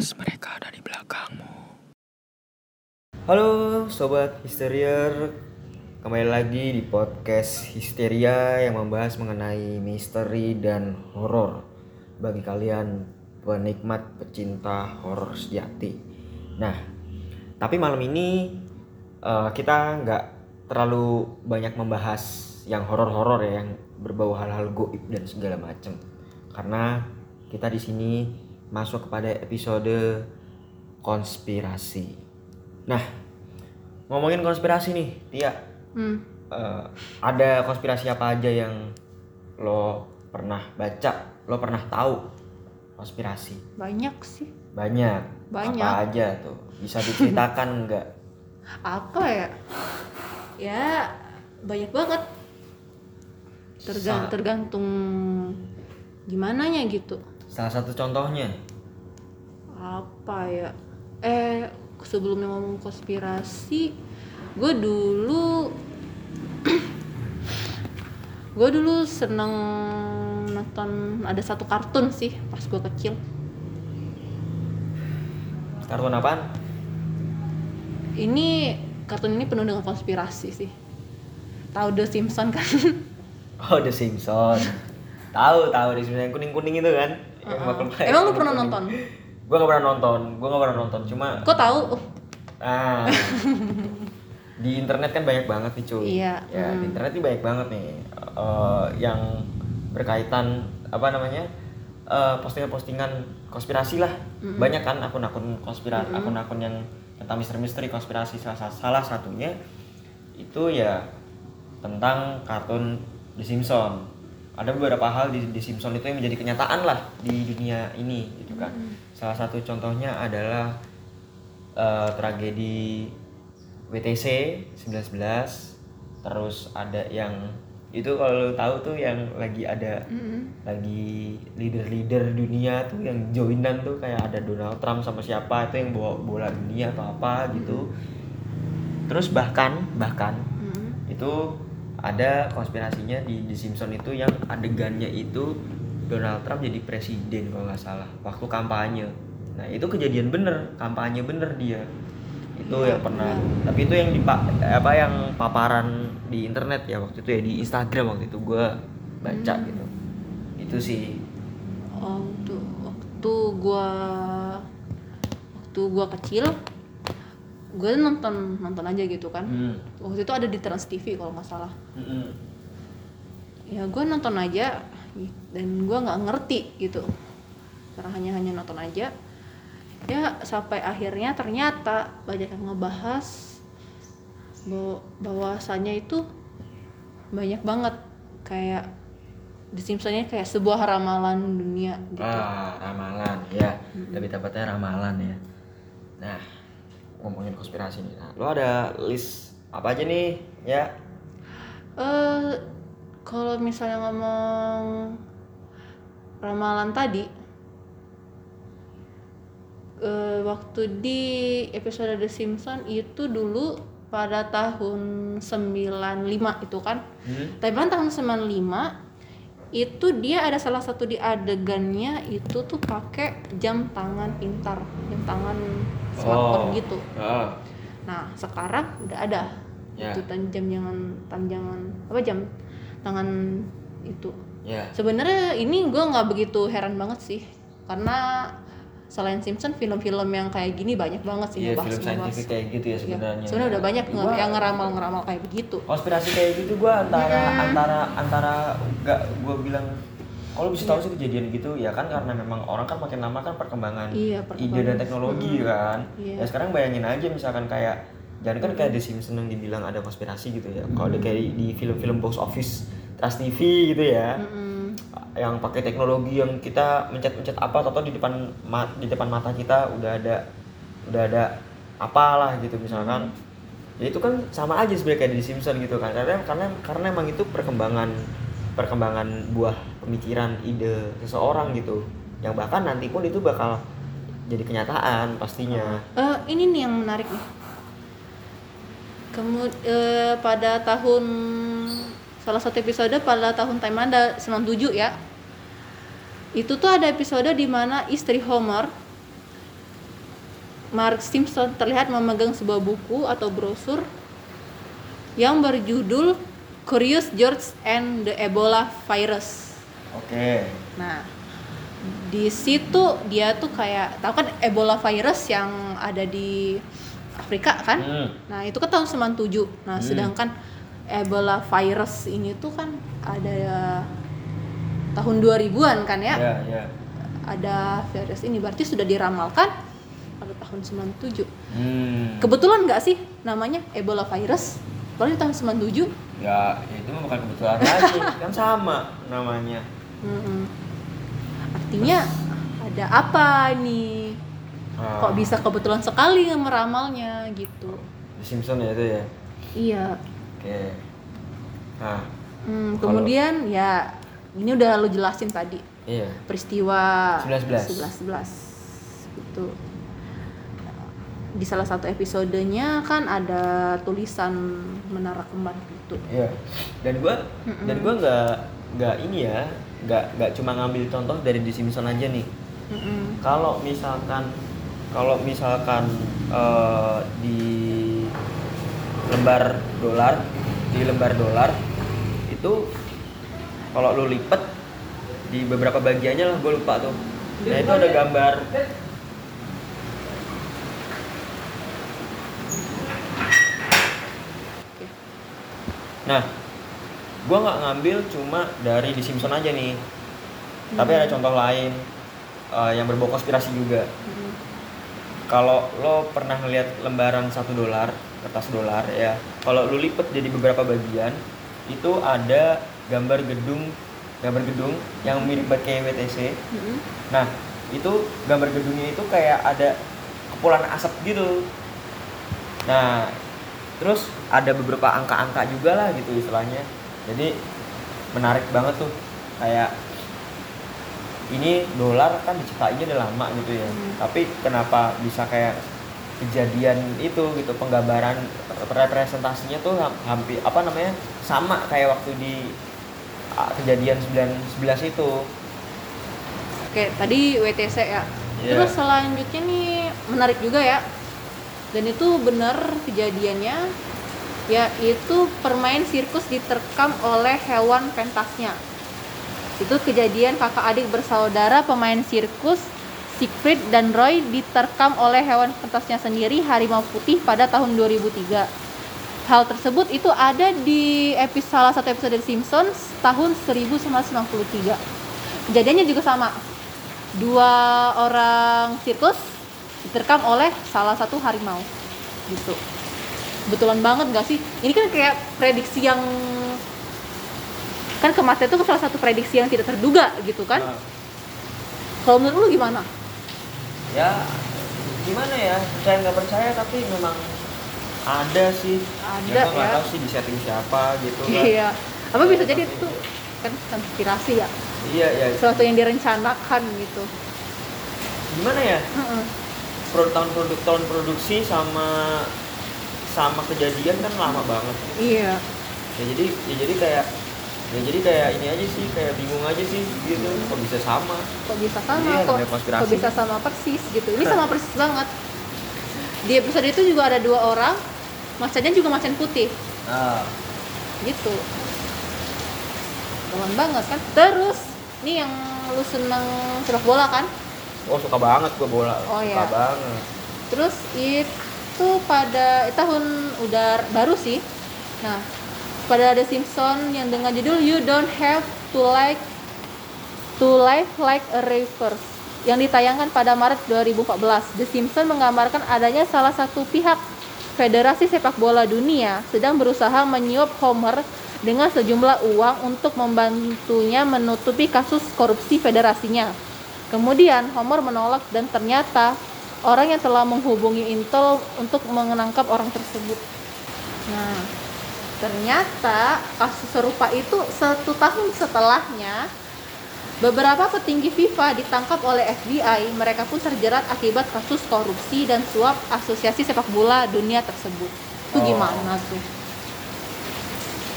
Awas mereka ada di belakangmu. Halo sobat Histerier, kembali lagi di podcast Histeria yang membahas mengenai misteri dan horor bagi kalian penikmat pecinta horor sejati. Nah, tapi malam ini eh, kita nggak terlalu banyak membahas yang horor-horor ya, yang berbau hal-hal goib dan segala macam, karena kita di sini masuk kepada episode konspirasi. Nah, ngomongin konspirasi nih, Tia. Hmm. eh, ada konspirasi apa aja yang lo pernah baca, lo pernah tahu konspirasi? Banyak sih. Banyak. Banyak. Apa aja tuh? Bisa diceritakan nggak? Apa ya? Ya banyak banget. Tergan- Sa- tergantung gimana nya gitu. Salah satu contohnya. Apa ya? Eh sebelumnya ngomong konspirasi, gue dulu gue dulu seneng nonton ada satu kartun sih pas gue kecil. Kartun apaan? Ini kartun ini penuh dengan konspirasi sih. Tahu The Simpsons kan? Oh, The Simpsons. tahu, tahu The Simpsons yang kuning-kuning itu kan? Yang lemah-lemah, Emang lu pernah nonton? Gua nggak pernah nonton. Gua nggak pernah nonton. Cuma Kok tahu? Ah. di internet kan banyak banget nih cuy. Iya, Ya, di internet nih banyak banget nih eh, yang berkaitan apa namanya? eh, postingan-postingan konspirasi lah. Banyak kan akun-akun konspirasi, akun-akun yang tentang misteri-misteri konspirasi salah, salah satunya itu ya tentang kartun The Simpsons. Ada beberapa hal di The Simpsons itu yang menjadi kenyataan lah di dunia ini gitu kan. Salah satu contohnya adalah eh, tragedi WTC 19 terus ada yang itu kalau tahu tuh yang lagi ada lagi leader-leader dunia tuh yang joinan tuh kayak ada Donald Trump sama siapa itu yang bawa bola dunia atau apa gitu terus bahkan bahkan Hmm. itu ada konspirasinya di The Simpsons itu yang adegannya itu Donald Trump jadi presiden kalau nggak salah waktu kampanye. Nah itu kejadian bener kampanye bener dia. Itu yang pernah. tapi itu yang di apa yang paparan di internet ya waktu itu ya di Instagram waktu itu gue baca gitu. Itu sih. Waktu waktu gua waktu gua kecil, gue nonton nonton aja gitu kan. hmm. Waktu itu ada di Trans TV kalau nggak salah. Mm-mm. Ya gue nonton aja dan gua nggak ngerti gitu. Karena hanya hanya nonton aja. Ya sampai akhirnya ternyata banyak yang ngebahas bahwa bahwasannya itu banyak banget kayak The Simpsons-nya kayak sebuah ramalan dunia gitu. Ah, ramalan ya. Lebih tepatnya ramalan ya. Nah, ngomongin konspirasi nih. Nah, lo ada list apa aja nih? Ya. Eh kalau misalnya ngomong ramalan tadi eh waktu di episode The Simpsons itu dulu pada tahun 95 itu kan. Hmm? Tapi kan tahun 95 itu dia ada salah satu di adegannya itu tuh pakai jam tangan pintar, jam tangan smartphone Oh. gitu. Ah. Nah, sekarang udah ada. Ya. Itu jam jangan tanjangan apa jam tangan itu. Ya. Sebenarnya ini gue nggak begitu heran banget sih. Karena selain Simpson film-film yang kayak gini banyak banget sih Iya, ngebahas- film saintifik kayak gitu ya Iya. sebenarnya. Sebenarnya udah banyak Gua- yang ngeramal-ngeramal kayak begitu. konspirasi kayak gitu gua antara antara antara enggak gua bilang kalau bisa tahu sih kejadian gitu ya kan? Karena memang orang kan makin lama kan perkembangan Iya, ide perkembangan. dan teknologi kan? Iya. ya sekarang bayangin aja misalkan kayak jangan kan kayak The Simpsons yang dibilang ada konspirasi gitu ya. Kalau ada kayak di film-film box office Trans TV gitu ya. Mm-mm. yang pakai teknologi yang kita mencet-mencet apa atau di depan ma- di depan mata kita udah ada udah ada apalah gitu misalkan. Ya itu kan sama aja sebenarnya kayak di Simpson gitu kan. Karena karena karena emang itu perkembangan perkembangan buah pemikiran ide seseorang gitu yang bahkan nanti pun itu bakal jadi kenyataan pastinya Eh, ini nih yang menarik nih. Kemudian pada tahun salah satu episode pada tahun Taimanda 97 ya. Itu tuh ada episode di mana istri Homer Mark Simpson terlihat memegang sebuah buku atau brosur yang berjudul Curious George and the Ebola Virus. Oke. Nah, di situ dia tuh kayak tahu kan Ebola virus yang ada di Afrika kan? Hmm. Nah, itu kan tahun 97. Nah, Hmm. sedangkan Ebola virus ini tuh kan ada tahun 2000-an kan ya? Ya, ya. Ada virus ini berarti sudah diramalkan pada tahun 97. Hmm. Kebetulan nggak sih namanya Ebola virus? Kalau di tahun 97. Ya, itu mah bukan kebetulan lagi, kan sama namanya. Mm-mm. Artinya ada apa nih? Ah, Kok bisa kebetulan sekali meramalnya gitu? The Simpson ya itu ya. Iya. Oke. Nah, Hmm, Kalau- kemudian ya ini udah lo jelasin tadi iya. peristiwa 11-11. 11-11 gitu. Di salah satu episodenya kan ada tulisan menara kembar gitu. Iya. Dan gua dan gua nggak nggak ini ya, nggak nggak cuma ngambil contoh dari The Simpson aja nih. Mm-mm. Kalau misalkan kalau misalkan eh, di lembar dolar di lembar dolar itu kalau lu lipet di beberapa bagiannya lah gue lupa tuh nah itu ada gambar nah gue nggak ngambil cuma dari di Simpson aja nih. Tapi ada contoh lain eh, yang berbau konspirasi juga. Mm-mm. kalau lo pernah ngeliat lembaran satu dolar kertas dolar ya kalau lo lipet jadi beberapa bagian itu ada gambar gedung gambar gedung yang mirip banget kayak WTC Mm-mm. nah itu gambar gedungnya itu kayak ada kepulan asap gitu. Nah terus ada beberapa angka-angka juga lah gitu istilahnya jadi menarik banget tuh kayak ini dolar kan diciptainnya udah lama gitu ya Hmm. tapi kenapa bisa kayak kejadian itu gitu penggambaran representasinya tuh ham- hampir apa namanya sama kayak waktu di kejadian 911 itu Oke, tadi WTC ya. Iya. Terus selanjutnya nih menarik juga ya. Dan itu benar kejadiannya yaitu permain sirkus diterkam oleh hewan pentasnya. Itu kejadian kakak adik bersaudara pemain sirkus Siegfried dan Roy diterkam oleh hewan pentasnya sendiri harimau putih pada tahun 2003. Hal tersebut itu ada di episode salah satu episode The Simpsons tahun 1993. Kejadiannya juga sama. Dua orang sirkus diterkam oleh salah satu harimau. Gitu. Betulan banget gak sih? Ini kan kayak prediksi yang kan kematian itu salah satu prediksi yang tidak terduga gitu kan? Nah, Kalau menurut lu gimana? ya gimana ya percaya nggak percaya tapi memang ada sih Ada ya, gua nggak ya. tahu sih di setting siapa gitu kan Iya. Apa bisa jadi Tapi- itu kan konspirasi ya? iya ya Sesuatu yang direncanakan gitu. gimana ya tahun produk tahun produksi sama sama kejadian kan lama banget. Iya. ya jadi ya jadi kayak ya jadi kayak ini aja sih kayak bingung aja sih gitu. Kok bisa sama? Kok bisa sama? Iya, kok, kok bisa sama persis gitu. Ini sama persis banget. Di episode itu juga ada dua orang macannya juga macan putih. Nah gitu. Keren banget kan? Terus nih yang lu seneng sepak bola kan oh suka banget gua bola Oh, suka iya. banget terus itu pada eh, tahun udah baru sih nah pada The Simpson yang dengan judul You Don't Have to Like to Life Like a River yang ditayangkan pada Maret 2014. The Simpson menggambarkan adanya salah satu pihak Federasi Sepak Bola Dunia sedang berusaha menyuap Homer dengan sejumlah uang untuk membantunya menutupi kasus korupsi federasinya. Kemudian Homer menolak dan ternyata orang yang telah menghubungi Intel untuk menangkap orang tersebut. Nah, ternyata kasus serupa itu satu tahun setelahnya beberapa petinggi FIFA ditangkap oleh FBI. Mereka pun terjerat akibat kasus korupsi dan suap asosiasi sepak bola dunia tersebut. Itu Oh. gimana tuh?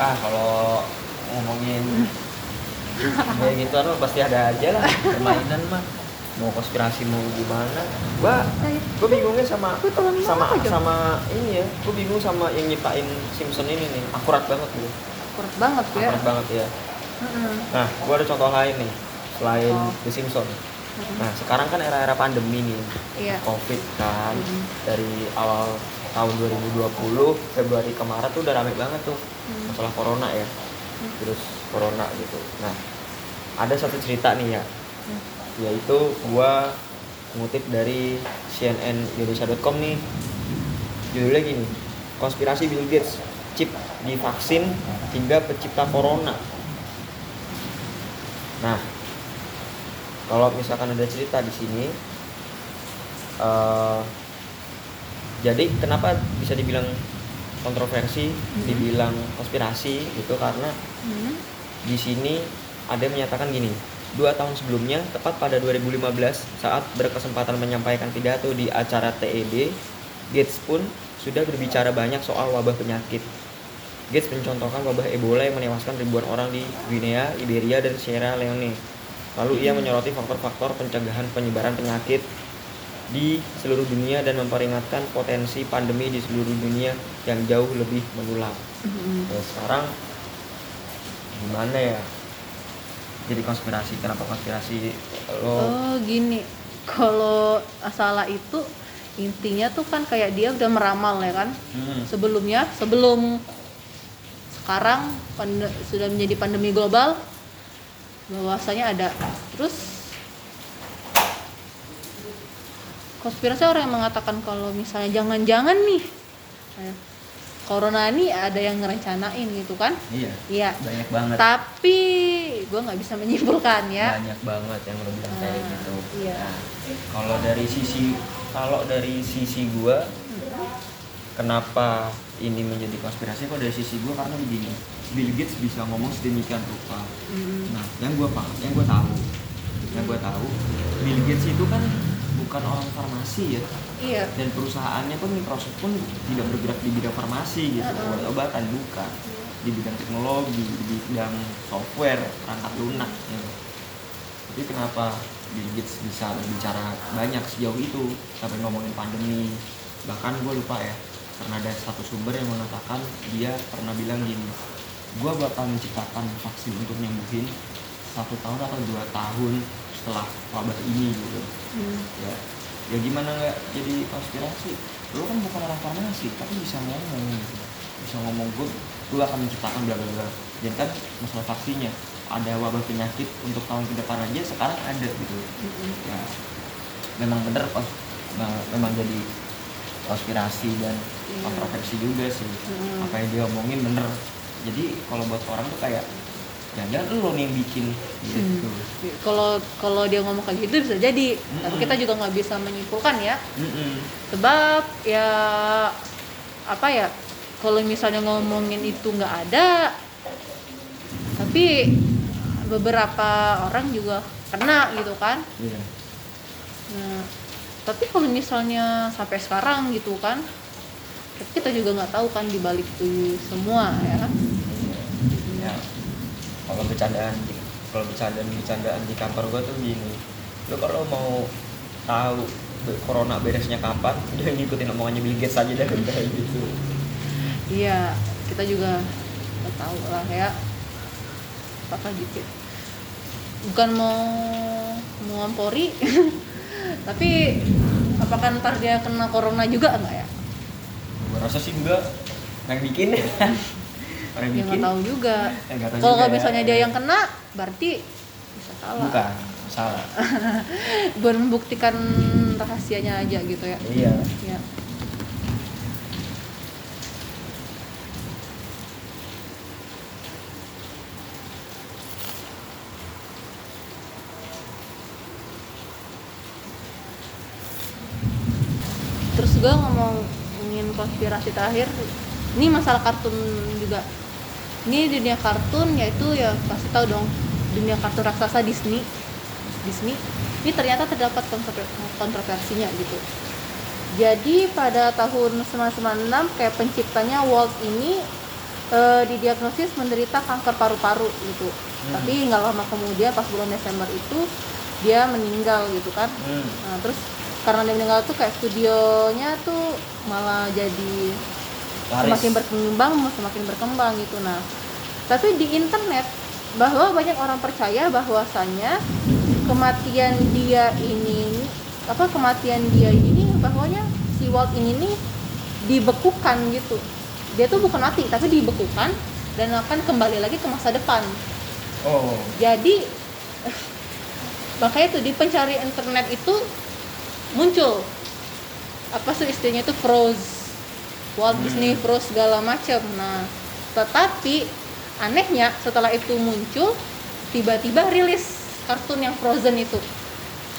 ah kalau ngomongin kayak gitu kan pasti ada aja lah permainan mah. Mau konspirasi mau gimana? Gua gue bingungnya sama Gua sama sama ini ya gue bingung sama yang nyiptain Simpson ini nih akurat banget gitu kuat banget ya? Akurat banget ya nah gue ada contoh lain nih selain Oh. The Simpson. Nah sekarang kan era-era pandemi nih iya. Covid kan Mhm. dari awal tahun 2020 Februari ke Maret tuh udah rame banget tuh Hmm. masalah corona ya. Hmm. virus corona gitu. Nah ada satu cerita nih ya Hmm. yaitu gua ngutip dari cnnindonesia.com nih. Judulnya gini konspirasi Bill Gates chip di vaksin hingga pencipta corona. Nah kalau misalkan ada cerita di sini eh, jadi kenapa bisa dibilang kontroversi dibilang konspirasi gitu? Karena Hmm. Di sini ada yang menyatakan gini dua tahun sebelumnya tepat pada 2015 saat berkesempatan menyampaikan pidato di acara TED Gates pun sudah berbicara banyak soal wabah penyakit Gates mencontohkan wabah Ebola yang menewaskan ribuan orang di Guinea, Liberia, dan Sierra Leone. Lalu ia menyoroti faktor-faktor pencegahan penyebaran penyakit di seluruh dunia dan memperingatkan potensi pandemi di seluruh dunia yang jauh lebih menular. Mm-mm. Ya, sekarang gimana ya? Jadi konspirasi, kenapa konspirasi? Lo Oh gini, kalau masalah itu intinya tuh kan kayak dia udah meramal ya kan Hmm, sebelumnya sebelum sekarang pande- sudah menjadi pandemi global bahwasanya ada terus konspirasi orang yang mengatakan kalau misalnya jangan-jangan nih corona ini ada yang ngerencanain gitu kan iya, iya banyak banget. tapi gue nggak bisa menyimpulkan ya banyak banget yang lo bilang kayak Ah, gitu. iya. Nah, kalau dari sisi kalau dari sisi gua kenapa ini menjadi konspirasi kok dari sisi gua karena begini Bill Gates bisa ngomong sedemikian rupa Mm, nah yang gua paham yang gua tahu yang gua tahu Bill Gates itu kan bukan orang farmasi ya iya dan perusahaannya pun Microsoft pun tidak bergerak di bidang farmasi gitu Uh-uh. obat-obatan bukan di bidang teknologi di bidang software perangkat lunak gitu. tapi kenapa Bill Gates bisa berbicara banyak sejauh itu sampai ngomongin pandemi bahkan gue lupa ya karena ada satu sumber yang mengatakan dia pernah bilang gini gue bakal menciptakan vaksin untuk nyembuhin satu tahun atau dua tahun setelah wabah ini gitu. Mm. ya. Ya gimana nggak jadi konspirasi? Lo kan bukan orang farmasi tapi bisa ngomong gitu. Bisa ngomong gue gue akan menciptakan bla bla bla. Dan kan masalah vaksinnya ada wabah penyakit untuk tahun ke depan aja sekarang ada gitu. Mm-mm. ya. Memang bener kos- me- memang jadi konspirasi dan Iya. kontroversi juga sih. Mm. apa yang dia omongin bener. Jadi kalau buat orang tuh kayak jangan lo nih yang bikin gitu kalau kalau dia ngomong kayak gitu bisa jadi tapi Mm-mm. kita juga nggak bisa menyimpulkan ya Mm-mm. sebab ya apa ya kalau misalnya ngomongin itu nggak ada tapi beberapa orang juga kena gitu kan Iya. nah tapi kalau misalnya sampai sekarang gitu kan tapi kita juga nggak tahu kan dibalik itu semua ya ya kalau bercandaan kalau bercandaan bercandaan di kantor gua tuh gini. Lo kalau mau tahu corona beresnya kapan udah ngikutin omongannya Bill Gates aja dah kayak gitu. Iya kita juga nggak tahu lah ya. Apakah gitu? Bukan mau mengompori tapi apakah ntar dia kena corona juga enggak ya? Gua rasa sih enggak. Yang bikin orang yang ya bikin? nggak tahu juga. Ya tahu kalau juga ya. misalnya dia yang kena berarti bisa salah. Bukan salah. Buat membuktikan rahasianya aja gitu ya. Iya. Ya. Terus gue ngomongin konspirasi terakhir ini masalah kartun juga ini dunia kartun yaitu ya pasti tahu dong dunia kartun raksasa Disney. Disney. Ini ternyata terdapat kontrover- kontroversinya gitu. Jadi pada tahun 1996 kayak penciptanya Walt ini eh, didiagnosis menderita kanker paru-paru gitu. Hmm. tapi nggak lama kemudian pas bulan Desember itu dia meninggal gitu kan. Hmm. nah terus karena dia meninggal tuh kayak studionya tuh malah jadi Laris. semakin berkembang semakin berkembang gitu. Nah tapi di internet bahwa banyak orang percaya bahwasannya kematian dia ini apa kematian dia ini bahwanya si Walt ini nih dibekukan gitu. Dia tuh bukan mati tapi dibekukan dan akan kembali lagi ke masa depan. Oh. jadi makanya tuh di pencari internet itu muncul. Apa sih istilahnya itu? Froze Walt Hmm. Disney froze segala macam nah tetapi anehnya setelah itu muncul tiba-tiba rilis kartun yang Frozen itu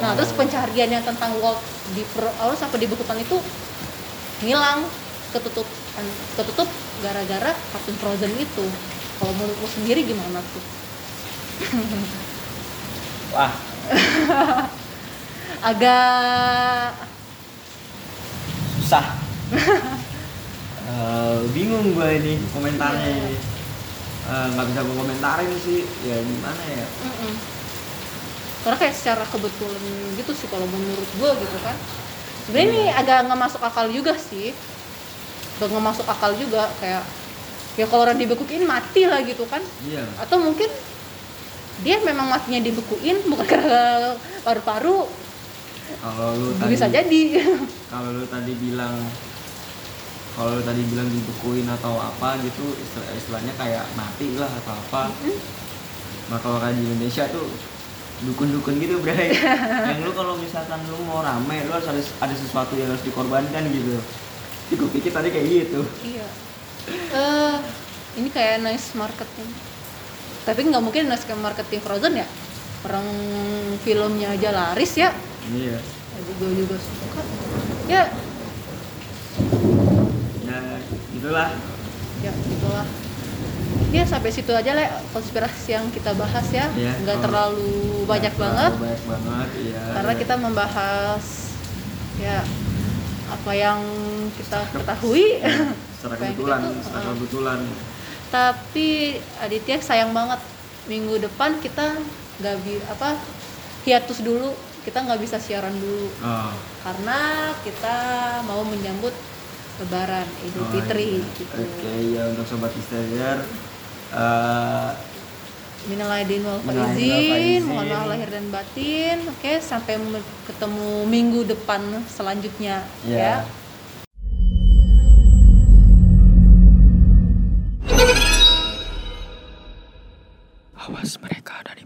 nah Oh. terus pencariannya tentang Walt di Fro- awal sampai dibekukan itu hilang ketutup ketutup gara-gara kartun Frozen itu kalau menurutmu sendiri gimana tuh Wah, agak susah. Eh, bingung gue ini komentarnya Iya. ini. Eh, nggak bisa gue komentarin sih. Ya gimana ya? karena kayak secara kebetulan gitu sih kalau menurut gue gitu kan sebenarnya ini agak nggak masuk akal juga sih gak nggak masuk akal juga kayak ya kalau orang dibekuin mati lah gitu kan Iya. atau mungkin dia memang matinya dibekuin bukan karena paru-paru Kalau lu tadi bisa jadi kalau lu tadi bilang kalau tadi bilang dibekuin atau apa gitu istilah- istilahnya kayak mati lah atau apa. Nah kalau kayak di Indonesia tuh dukun-dukun gitu bray. Yang lu kalau misalkan lu mau rame lu harus ada, ada sesuatu yang harus dikorbankan gitu. Gue pikir tadi kayak gitu. Iya. Eh ini kayak nice marketing. Tapi nggak mungkin nice marketing Frozen ya? Orang filmnya aja laris ya? Iya. Jadi gue juga suka. Ya ya itulah. Ya gitulah ya sampai situ aja lah konspirasi yang kita bahas ya. Iya, nggak terlalu banyak Nggak banget. terlalu banyak banget iya. Karena kita membahas ya apa yang kita ketahui. secara apa yang kebetulan tuh, secara uh, kebetulan. Tapi Aditya sayang banget minggu depan kita nggak bi apa hiatus dulu. Kita nggak bisa siaran dulu. Oh, karena kita mau menyambut Lebaran Idul oh, Fitri iya. gitu. oke ya untuk sobat Istazer eh Minal aidin wal faizin, mohon maaf lahir dan batin. Oke, sampai me- ketemu minggu depan selanjutnya ya ya. Awas mereka ada di